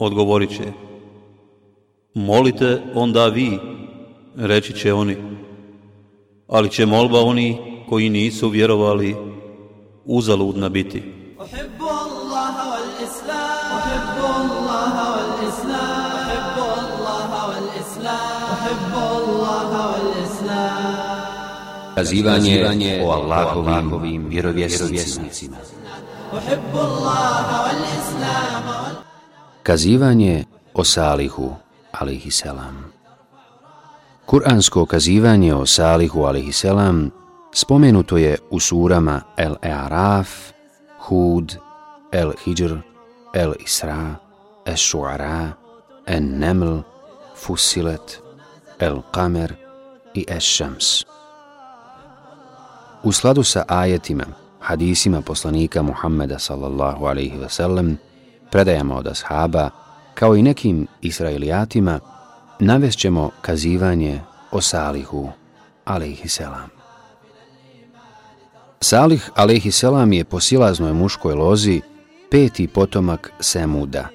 odgovorit će. Molite onda vi, reći će oni. Ali će molba oni koji nisu vjerovali uzaludna biti. أحب الله والإسلام أحب الله والإسلام أحب الله والإسلام أحب الله والإسلام Kazivanje o Allahovim vjerovjesnicima. أحب الله والإسلام Kazivanje o Salihu, alaihi selam. Kur'ansko kazivanje o Salihu, alaihi selam, spomenuto je u surama El-E'araf, Hud, El-Hijr, El-Isra, El-Shu'ara, El-Neml, Fusilet, El-Kamer i El-Shams. U skladu sa ajetima, hadisima poslanika Muhammeda sallallahu alaihi ve sellem, predajama od ashaba, kao i nekim israelijatima, navešćemo kazivanje o Salihu, alaihisselam. Salih, alaihisselam, je po silaznoj muškoj lozi peti potomak Semuda,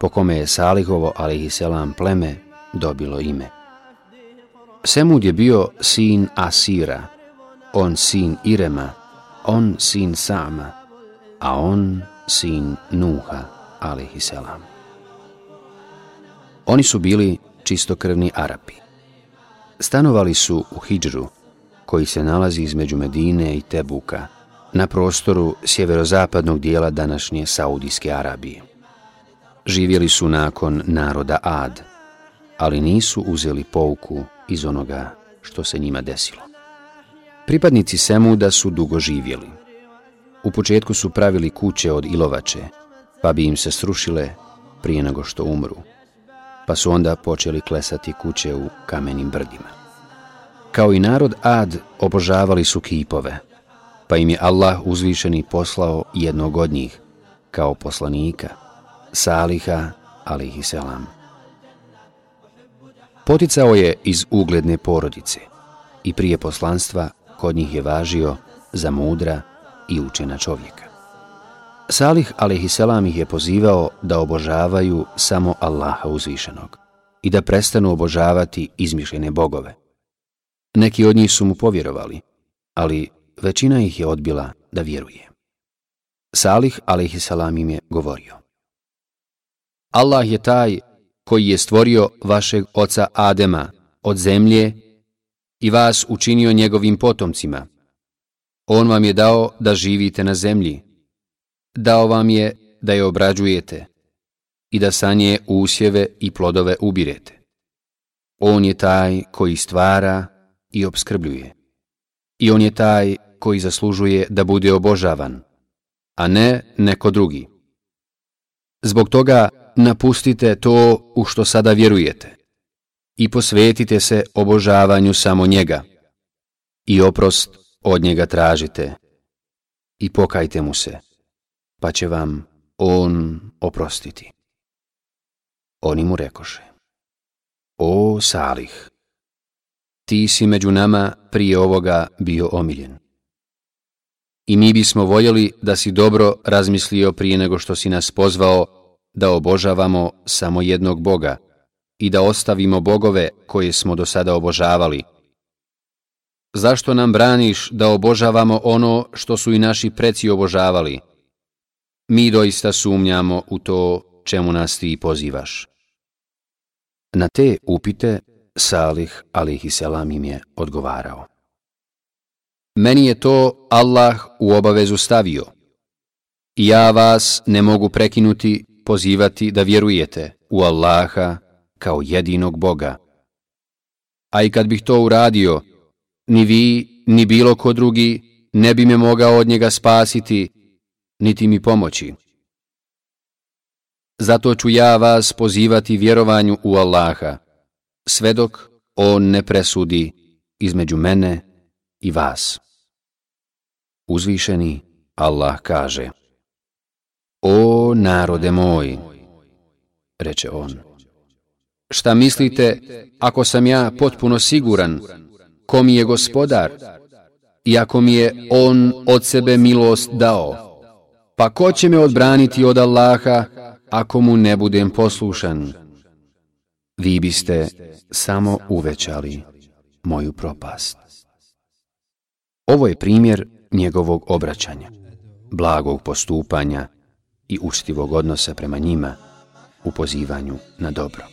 po kome je Salihovo, alaihisselam, pleme dobilo ime. Semud je bio sin Asira, on sin Irema, on sin Sama, a on sin Nuha, alaihi selam. Oni su bili čistokrvni Arapi. Stanovali su u Hidžru, koji se nalazi između Medine i Tebuka, na prostoru sjeverozapadnog dijela današnje Saudijske Arabije. Živjeli su nakon naroda Ad, ali nisu uzeli pouku iz onoga što se njima desilo. Pripadnici Semuda su dugo živjeli. U početku su pravili kuće od ilovače, pa bi im se srušile prije nego što umru, pa su onda počeli klesati kuće u kamenim brdima. Kao i narod Ad, obožavali su kipove, pa im je Allah uzvišeni poslao jednog od njih, kao poslanika, Saliha, alihi selam. Poticao je iz ugledne porodice i prije poslanstva kod njih je važio za mudra i učena čovjeka. Salih a.s. ih je pozivao da obožavaju samo Allaha uzvišenog i da prestanu obožavati izmišljene bogove. Neki od njih su mu povjerovali, ali većina ih je odbila da vjeruje. Salih a.s. im je govorio. Allah je taj koji je stvorio vašeg oca Adema od zemlje i vas učinio njegovim potomcima. On vam je dao da živite na zemlji. Dao vam je da je obrađujete i da sa nje usjeve i plodove ubirete. On je taj koji stvara i obskrbljuje. I on je taj koji zaslužuje da bude obožavan, a ne neko drugi. Zbog toga napustite to u što sada vjerujete i posvetite se obožavanju samo njega i oprost od njega tražite i pokajte mu se, pa će vam on oprostiti. Oni mu rekoše, O Salih, ti si među nama prije ovoga bio omiljen. I mi bismo voljeli da si dobro razmislio prije nego što si nas pozvao da obožavamo samo jednog Boga i da ostavimo bogove koje smo do sada obožavali. Zašto nam braniš da obožavamo ono što su i naši preci obožavali? Mi doista sumnjamo u to čemu nas ti pozivaš. Na te upite Salih alaihisselam im je odgovarao. Meni je to Allah u obavezu stavio. Ja vas ne mogu prekinuti, pozivati da vjerujete u Allaha kao jedinog Boga. A i kad bih to uradio, ni vi, ni bilo ko drugi ne bi me mogao od njega spasiti, niti mi pomoći. Zato ću ja vas pozivati vjerovanju u Allaha, sve dok On ne presudi između mene i vas. Uzvišeni Allah kaže O narode moj, reče on, šta mislite ako sam ja potpuno siguran ko mi je gospodar i ako mi je on od sebe milost dao, pa ko će me odbraniti od Allaha ako mu ne budem poslušan? Vi biste samo uvećali moju propast. Ovo je primjer njegovog obraćanja, blagog postupanja i učtivog odnosa prema njima u pozivanju na dobro.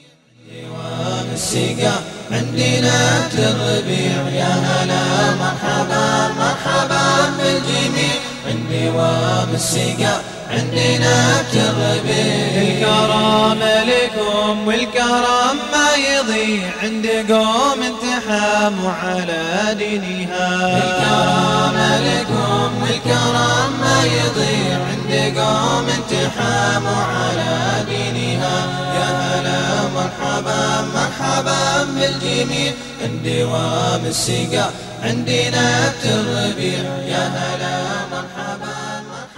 عندي عندي نبت الربيع الكرم لكم والكرم ما يضيع. عند قوم انتحاموا على دينها. الكرم لكم والكرم ما يضيع. عند قوم انتحاموا على دينها. يا هلا مرحبا مرحبا بالجميع. عندي وام السقا عندي نبت الربيع يا هلا مرحبا.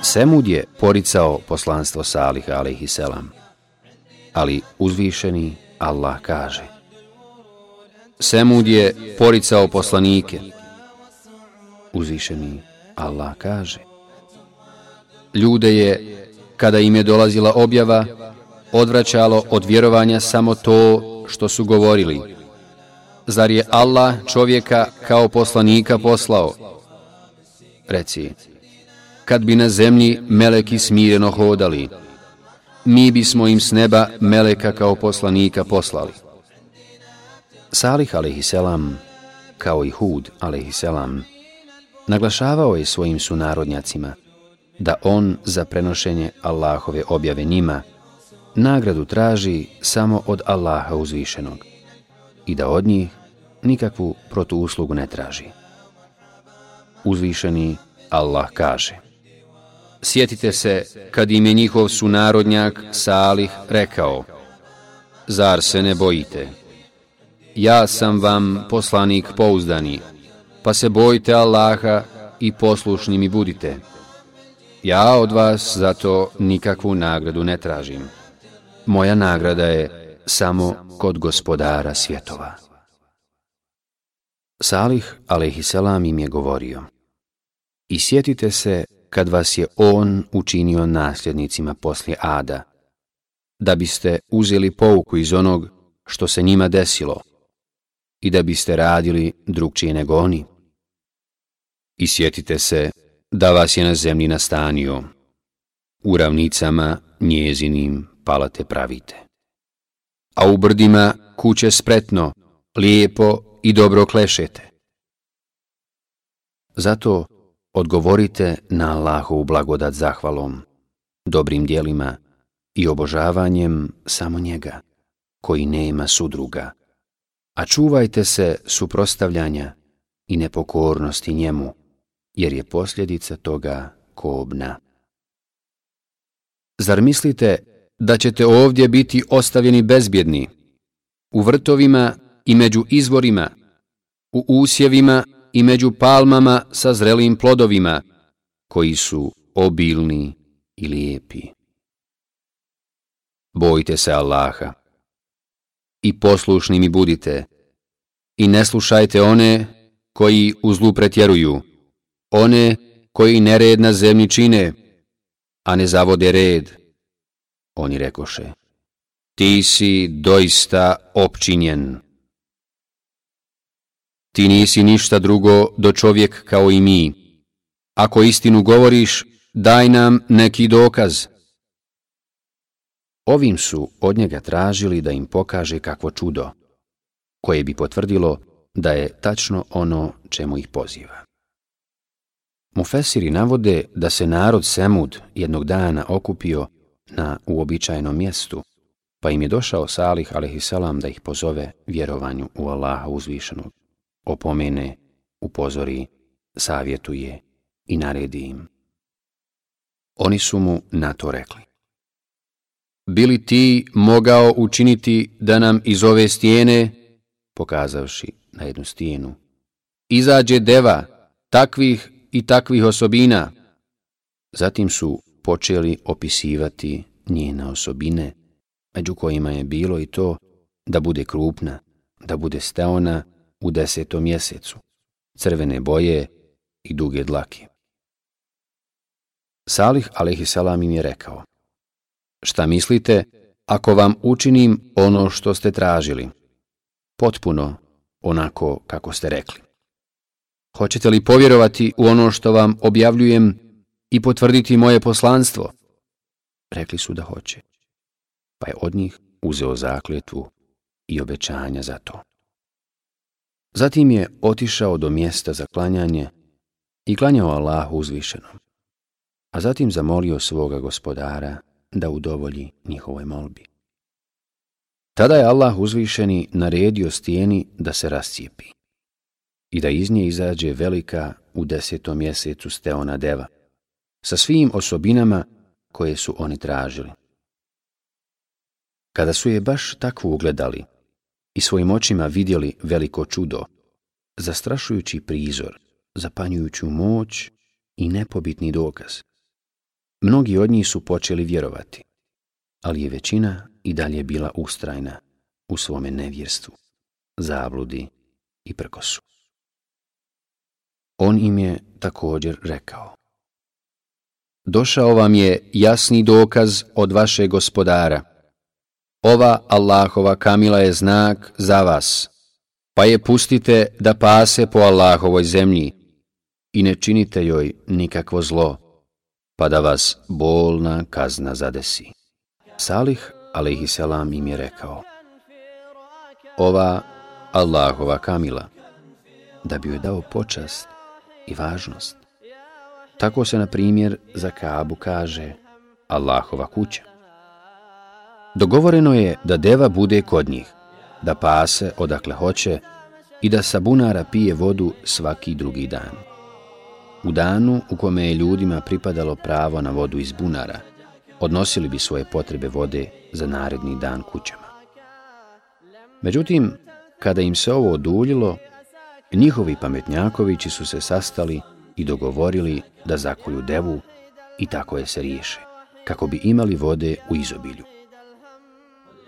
Semud je poricao poslanstvo Salih alaihisselam, ali uzvišeni Allah kaže Semud je poricao poslanike, uzvišeni Allah kaže Ljude je, kada im je dolazila objava, odvraćalo od vjerovanja samo to što su govorili. Zar je Allah čovjeka kao poslanika poslao? Reci, kad bi na zemlji meleki smireno hodali, mi bismo im s neba meleka kao poslanika poslali. Salih a.s. kao i Hud a.s. naglašavao je svojim sunarodnjacima da on za prenošenje Allahove objave njima nagradu traži samo od Allaha uzvišenog i da od njih nikakvu protuuslugu ne traži. Uzvišeni Allah kaže Sjetite se kad im je njihov sunarodnjak Salih rekao Zar se ne bojite? Ja sam vam poslanik pouzdani, pa se bojite Allaha i poslušni mi budite. Ja od vas zato nikakvu nagradu ne tražim. Moja nagrada je samo kod gospodara svjetova. Salih, alaihissalam, im je govorio I sjetite se kad vas je on učinio nasljednicima poslije Ada, da biste uzeli pouku iz onog što se njima desilo i da biste radili drugčije nego oni. I sjetite se da vas je na zemlji nastanio, u ravnicama njezinim palate pravite. A u brdima kuće spretno, lijepo i dobro klešete. Zato odgovorite na Allahovu blagodat zahvalom, dobrim dijelima i obožavanjem samo njega, koji nema sudruga. A čuvajte se suprostavljanja i nepokornosti njemu, jer je posljedica toga kobna. Zar mislite da ćete ovdje biti ostavljeni bezbjedni, u vrtovima i među izvorima, u usjevima i među palmama sa zrelim plodovima, koji su obilni i lijepi. Bojte se Allaha i poslušni mi budite i ne slušajte one koji u zlu pretjeruju, one koji nered na zemlji čine, a ne zavode red. Oni rekoše, ti si doista opčinjen. Ti nisi ništa drugo do čovjek kao i mi. Ako istinu govoriš, daj nam neki dokaz. Ovim su od njega tražili da im pokaže kakvo čudo, koje bi potvrdilo da je tačno ono čemu ih poziva. Mufesiri navode da se narod Semud jednog dana okupio na uobičajenom mjestu, pa im je došao Salih a.s. da ih pozove vjerovanju u Allaha uzvišenog opomene, upozori, savjetuje i naredi im. Oni su mu na to rekli. bili ti mogao učiniti da nam iz ove stijene, pokazavši na jednu stijenu, izađe deva takvih i takvih osobina. Zatim su počeli opisivati njene osobine, među kojima je bilo i to da bude krupna, da bude steona u desetom mjesecu, crvene boje i duge dlake. Salih a.s. im je rekao, šta mislite ako vam učinim ono što ste tražili? Potpuno onako kako ste rekli. Hoćete li povjerovati u ono što vam objavljujem i potvrditi moje poslanstvo? Rekli su da hoće. Pa je od njih uzeo zakljetvu i obećanja za to. Zatim je otišao do mjesta za klanjanje i klanjao Allahu uzvišenom, a zatim zamolio svoga gospodara da udovolji njihovoj molbi. Tada je Allah uzvišeni naredio stijeni da se rascijepi i da iz nje izađe velika u desetom mjesecu steona deva, sa svim osobinama koje su oni tražili. Kada su je baš takvu ugledali i svojim očima vidjeli veliko čudo, zastrašujući prizor, zapanjujuću moć i nepobitni dokaz, mnogi od njih su počeli vjerovati, ali je većina i dalje bila ustrajna u svome nevjerstvu, zabludi i prkosu. On im je također rekao, Došao vam je jasni dokaz od vaše gospodara. Ova Allahova kamila je znak za vas, pa je pustite da pase po Allahovoj zemlji i ne činite joj nikakvo zlo, pa da vas bolna kazna zadesi. Salih, alaihissalam, im je rekao, ova Allahova kamila, da bi joj dao počast i važnost. Tako se, na primjer, za Kaabu kaže Allahova kuća. Dogovoreno je da deva bude kod njih, da pase odakle hoće i da sa bunara pije vodu svaki drugi dan. U danu u kome je ljudima pripadalo pravo na vodu iz bunara, odnosili bi svoje potrebe vode za naredni dan kućama. Međutim, kada im se ovo oduljilo, njihovi pametnjakovići su se sastali i dogovorili da zakolju devu i tako je se riješe, kako bi imali vode u izobilju.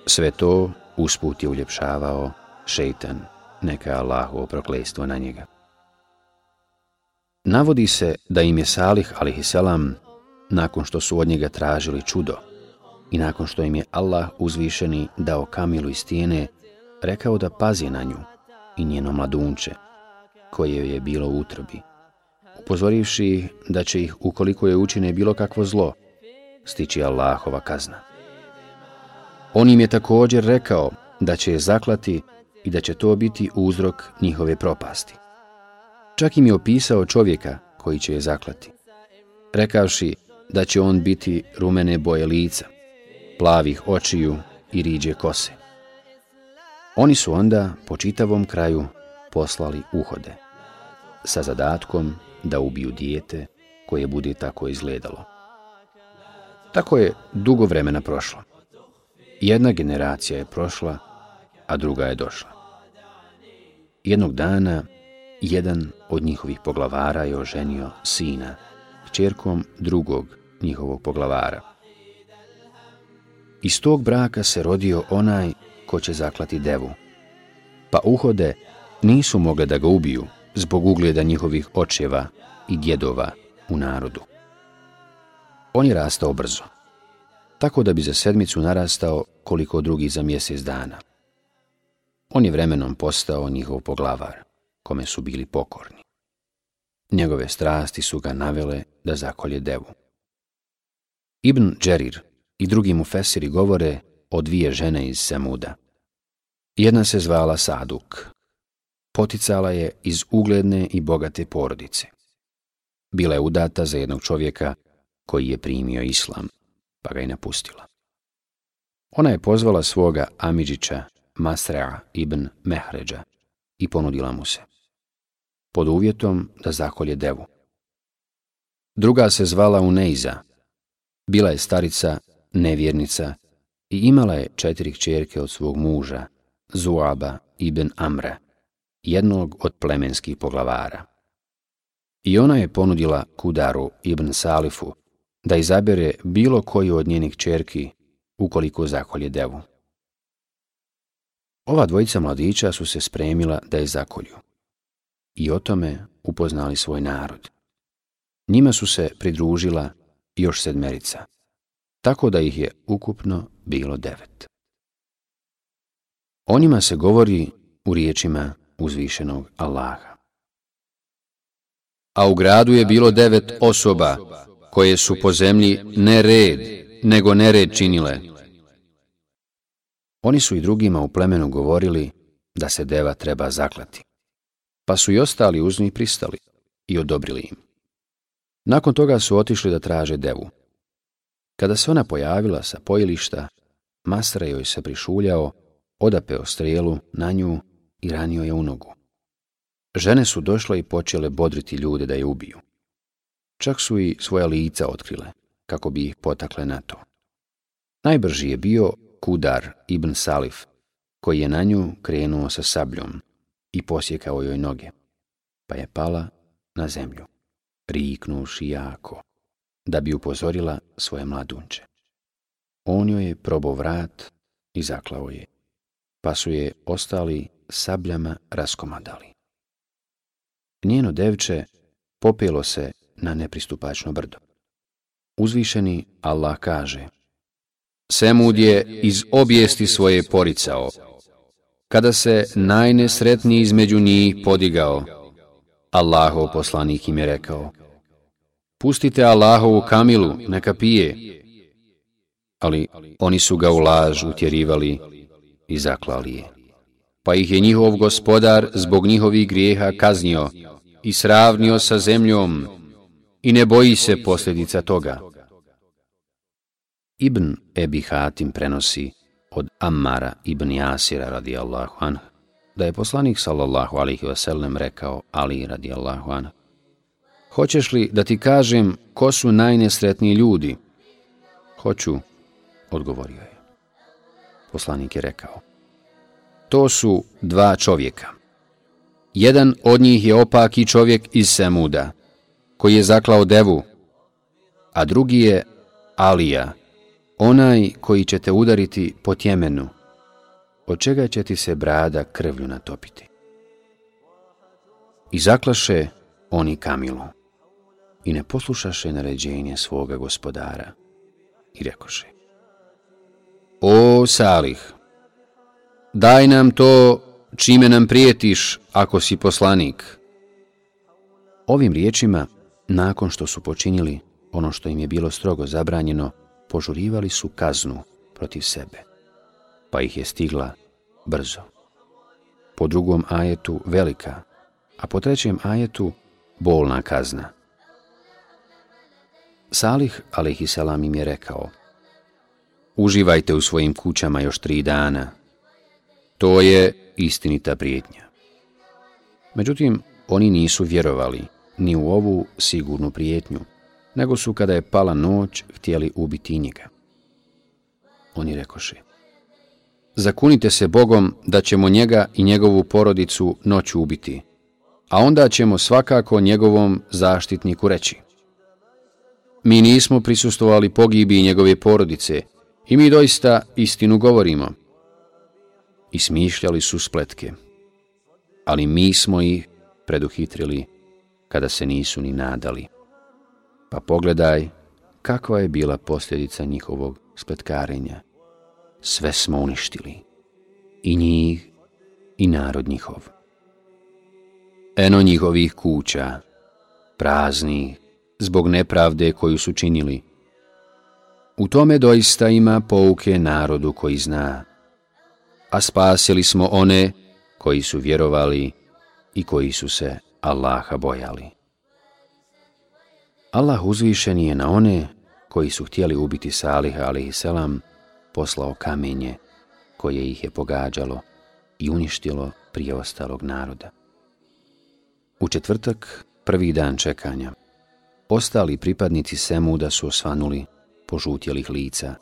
Sve to usput je uljepšavao šeitan, neka Allahovo proklestvo na njega. Navodi se da im je Salih a.s. nakon što su od njega tražili čudo i nakon što im je Allah uzvišeni dao kamilu iz stijene, rekao da pazi na nju i njeno mladunče, koje je bilo u utrobi, upozorivši da će ih, ukoliko je učine bilo kakvo zlo, stići Allahova kazna. On im je također rekao da će je zaklati i da će to biti uzrok njihove propasti. Čak im je opisao čovjeka koji će je zaklati, rekavši da će on biti rumene boje lica, plavih očiju i riđe kose. Oni su onda po čitavom kraju poslali uhode sa zadatkom da ubiju dijete koje bude tako izgledalo. Tako je dugo vremena prošlo. Jedna generacija je prošla, a druga je došla. Jednog dana, jedan od njihovih poglavara je oženio sina, čerkom drugog njihovog poglavara. Iz tog braka se rodio onaj ko će zaklati devu, pa uhode nisu mogle da ga ubiju, zbog ugleda njihovih očeva i djedova u narodu. On je rastao brzo, tako da bi za sedmicu narastao koliko drugi za mjesec dana. On je vremenom postao njihov poglavar, kome su bili pokorni. Njegove strasti su ga navele da zakolje devu. Ibn Džerir i drugi mu fesiri govore o dvije žene iz Semuda. Jedna se zvala Saduk, poticala je iz ugledne i bogate porodice. Bila je udata za jednog čovjeka koji je primio islam, pa ga je napustila. Ona je pozvala svoga Amidžića Masrea ibn Mehređa i ponudila mu se, pod uvjetom da zakolje devu. Druga se zvala Uneiza, bila je starica, nevjernica i imala je četiri kćerke od svog muža, Zuaba ibn Amra, jednog od plemenskih poglavara. I ona je ponudila Kudaru ibn Salifu da izabere bilo koju od njenih čerki ukoliko zakolje devu. Ova dvojica mladića su se spremila da je zakolju i o tome upoznali svoj narod. Njima su se pridružila još sedmerica, tako da ih je ukupno bilo devet. O njima se govori u riječima uzvišenog Allaha. A u gradu je bilo devet osoba koje su po zemlji ne red, nego nered činile. Oni su i drugima u plemenu govorili da se deva treba zaklati. Pa su i ostali uz njih pristali i odobrili im. Nakon toga su otišli da traže devu. Kada se ona pojavila sa pojilišta, Masra joj se prišuljao, odapeo strijelu na nju i ranio je u nogu. Žene su došle i počele bodriti ljude da je ubiju. Čak su i svoja lica otkrile, kako bi ih potakle na to. Najbrži je bio Kudar ibn Salif, koji je na nju krenuo sa sabljom i posjekao joj noge, pa je pala na zemlju, riknuši jako, da bi upozorila svoje mladunče. On joj je probao vrat i zaklao je, pa su je ostali sabljama raskomadali. Njeno devče popelo se na nepristupačno brdo. Uzvišeni Allah kaže Semud je iz objesti svoje poricao. Kada se najnesretniji između njih podigao, Allahov poslanik im je rekao Pustite Allahovu kamilu, neka pije. Ali oni su ga u laž utjerivali i zaklali je. Pa ih je njihov gospodar zbog njihovih grijeha kaznio i sravnio sa zemljom i ne boji se posljedica toga. Ibn Ebi Hatim prenosi od Ammara ibn Jasira radijallahu anhu da je poslanik sallallahu alihi wasallam rekao Ali radijallahu anhu Hoćeš li da ti kažem ko su najnesretniji ljudi? Hoću, odgovorio je. Poslanik je rekao. To su dva čovjeka. Jedan od njih je opaki čovjek iz Semuda, koji je zaklao devu, a drugi je Alija, onaj koji će te udariti po tjemenu, od čega će ti se brada krvlju natopiti. I zaklaše oni Kamilu i ne poslušaše naređenje svoga gospodara i rekoše O Salih, daj nam to čime nam prijetiš ako si poslanik. Ovim riječima, nakon što su počinili ono što im je bilo strogo zabranjeno, požurivali su kaznu protiv sebe, pa ih je stigla brzo. Po drugom ajetu velika, a po trećem ajetu bolna kazna. Salih, alaihissalam, im je rekao, uživajte u svojim kućama još tri dana. To je istinita prijetnja. Međutim, oni nisu vjerovali ni u ovu sigurnu prijetnju, nego su kada je pala noć htjeli ubiti njega. Oni rekoše, zakunite se Bogom da ćemo njega i njegovu porodicu noću ubiti, a onda ćemo svakako njegovom zaštitniku reći. Mi nismo prisustovali pogibi njegove porodice i mi doista istinu govorimo. I smišljali su spletke, ali mi smo ih preduhitrili kada se nisu ni nadali. Pa pogledaj kakva je bila posljedica njihovog spletkarenja. Sve smo uništili, i njih, i narod njihov. Eno njihovih kuća, praznih, zbog nepravde koju su činili. U tome doista ima pouke narodu koji zna, a spasili smo one koji su vjerovali i koji su se Allaha bojali. Allah uzvišen je na one koji su htjeli ubiti Saliha a.s. poslao kamenje koje ih je pogađalo i uništilo prije ostalog naroda. U četvrtak, prvi dan čekanja, ostali pripadnici Semuda su osvanuli požutjelih lica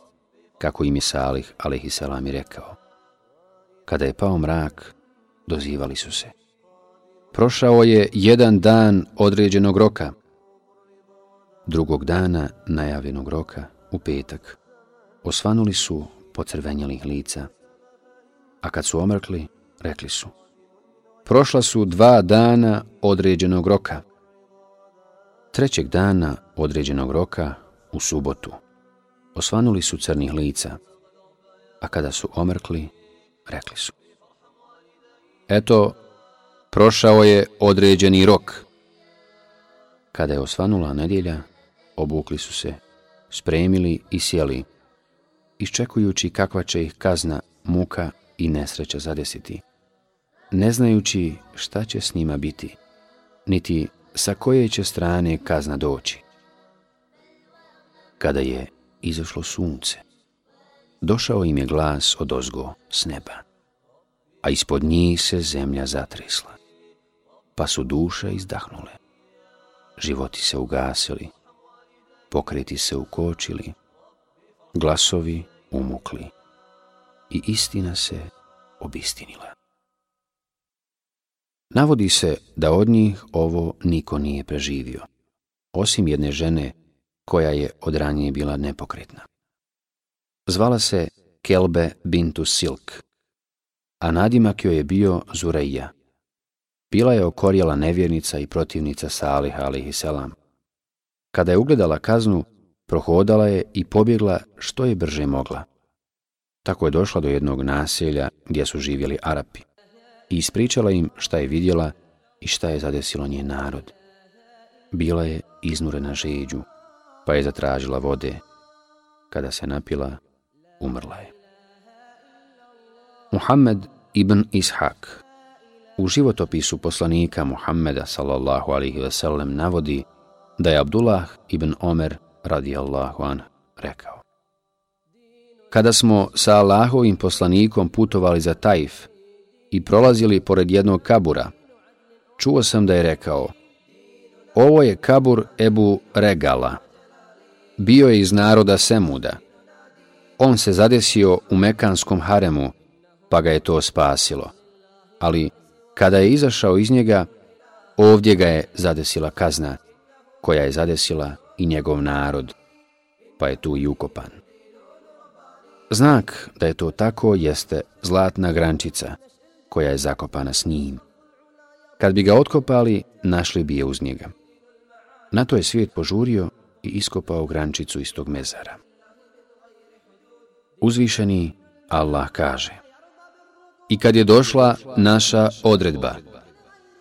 kako im je Salih, alaihissalam, i rekao. Kada je pao mrak, dozivali su se. Prošao je jedan dan određenog roka. Drugog dana najavljenog roka, u petak, osvanuli su pocrvenjelih lica. A kad su omrkli, rekli su. Prošla su dva dana određenog roka. Trećeg dana određenog roka, u subotu, osvanuli su crnih lica. A kada su omrkli, rekli su. Eto, prošao je određeni rok. Kada je osvanula nedjelja, obukli su se, spremili i sjeli, iščekujući kakva će ih kazna, muka i nesreća zadesiti, ne znajući šta će s njima biti, niti sa koje će strane kazna doći. Kada je izašlo sunce, došao im je glas od ozgo s neba a ispod njih se zemlja zatresla, pa su duše izdahnule. Životi se ugasili, pokreti se ukočili, glasovi umukli i istina se obistinila. Navodi se da od njih ovo niko nije preživio, osim jedne žene koja je od ranije bila nepokretna. Zvala se Kelbe Bintu Silk, a nadimak joj je bio Zureja. Bila je okorjela nevjernica i protivnica Salih a.s. Kada je ugledala kaznu, prohodala je i pobjegla što je brže mogla. Tako je došla do jednog naselja gdje su živjeli Arapi i ispričala im šta je vidjela i šta je zadesilo njen narod. Bila je iznurena žeđu, pa je zatražila vode. Kada se napila, umrla je. Muhammed ibn Ishak u životopisu poslanika Muhammeda sallallahu alaihi ve sellem navodi da je Abdullah ibn Omer radijallahu an rekao. Kada smo sa Allahovim poslanikom putovali za Taif i prolazili pored jednog kabura, čuo sam da je rekao Ovo je kabur Ebu Regala. Bio je iz naroda Semuda. On se zadesio u Mekanskom haremu pa ga je to spasilo. Ali kada je izašao iz njega, ovdje ga je zadesila kazna, koja je zadesila i njegov narod, pa je tu i ukopan. Znak da je to tako jeste zlatna grančica koja je zakopana s njim. Kad bi ga otkopali, našli bi je uz njega. Na to je svijet požurio i iskopao grančicu iz tog mezara. Uzvišeni Allah kaže – i kad je došla naša odredba.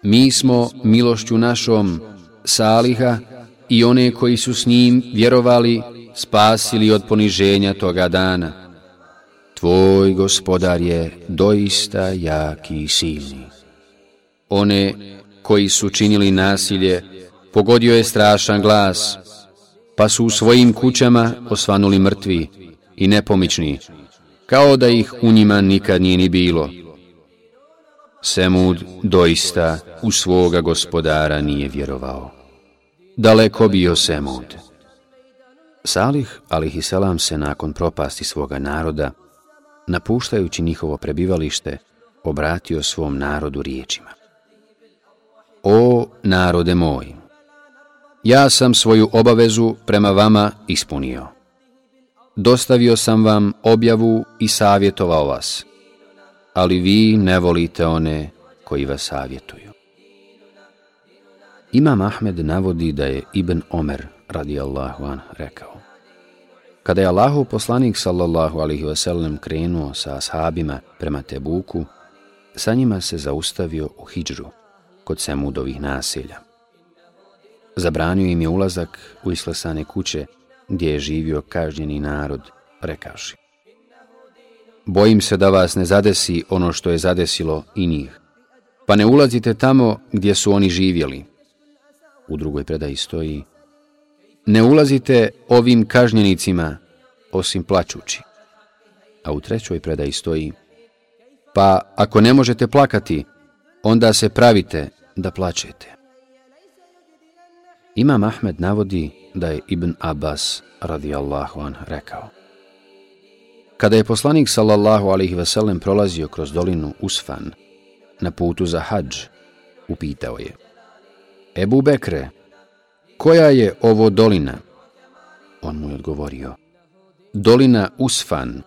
Mi smo milošću našom Saliha i one koji su s njim vjerovali spasili od poniženja toga dana. Tvoj gospodar je doista jaki i silni. One koji su činili nasilje pogodio je strašan glas, pa su u svojim kućama osvanuli mrtvi i nepomični, kao da ih u njima nikad nije ni bilo. Semud doista u svoga gospodara nije vjerovao. Daleko bio Semud. Salih, alihiselam, se nakon propasti svoga naroda, napuštajući njihovo prebivalište, obratio svom narodu riječima. O narode moj, ja sam svoju obavezu prema vama ispunio dostavio sam vam objavu i savjetovao vas, ali vi ne volite one koji vas savjetuju. Imam Ahmed navodi da je Ibn Omer radijallahu an rekao. Kada je Allahu poslanik sallallahu alihi wasallam krenuo sa ashabima prema Tebuku, sa njima se zaustavio u Hidžru, kod Semudovih naselja. Zabranio im je ulazak u islesane kuće gdje je živio kažnjeni narod, rekaši. Bojim se da vas ne zadesi ono što je zadesilo i njih, pa ne ulazite tamo gdje su oni živjeli. U drugoj predaji stoji, ne ulazite ovim kažnjenicima osim plaćući. A u trećoj predaji stoji, pa ako ne možete plakati, onda se pravite da plaćete. Imam Ahmed navodi da je Ibn Abbas radijallahu an rekao Kada je poslanik sallallahu alaihi veselem prolazio kroz dolinu Usfan na putu za hađ, upitao je Ebu Bekre, koja je ovo dolina? On mu je odgovorio Dolina Usfan.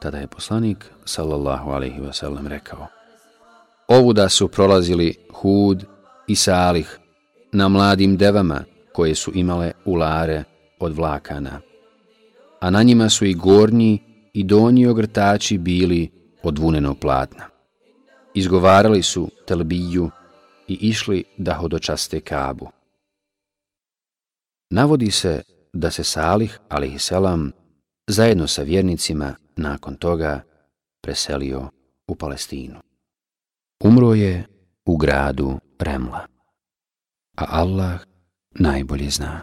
Tada je poslanik sallallahu alaihi veselem rekao Ovuda su prolazili Hud i Salih na mladim devama koje su imale ulare od vlakana a na njima su i gornji i donji ogrtači bili od vunenog platna. Izgovarali su telbiju i išli da hodočaste kabu. Navodi se da se Salih, alaihisselam, zajedno sa vjernicima nakon toga preselio u Palestinu. Umro je u gradu Remla, a Allah najbolje zna.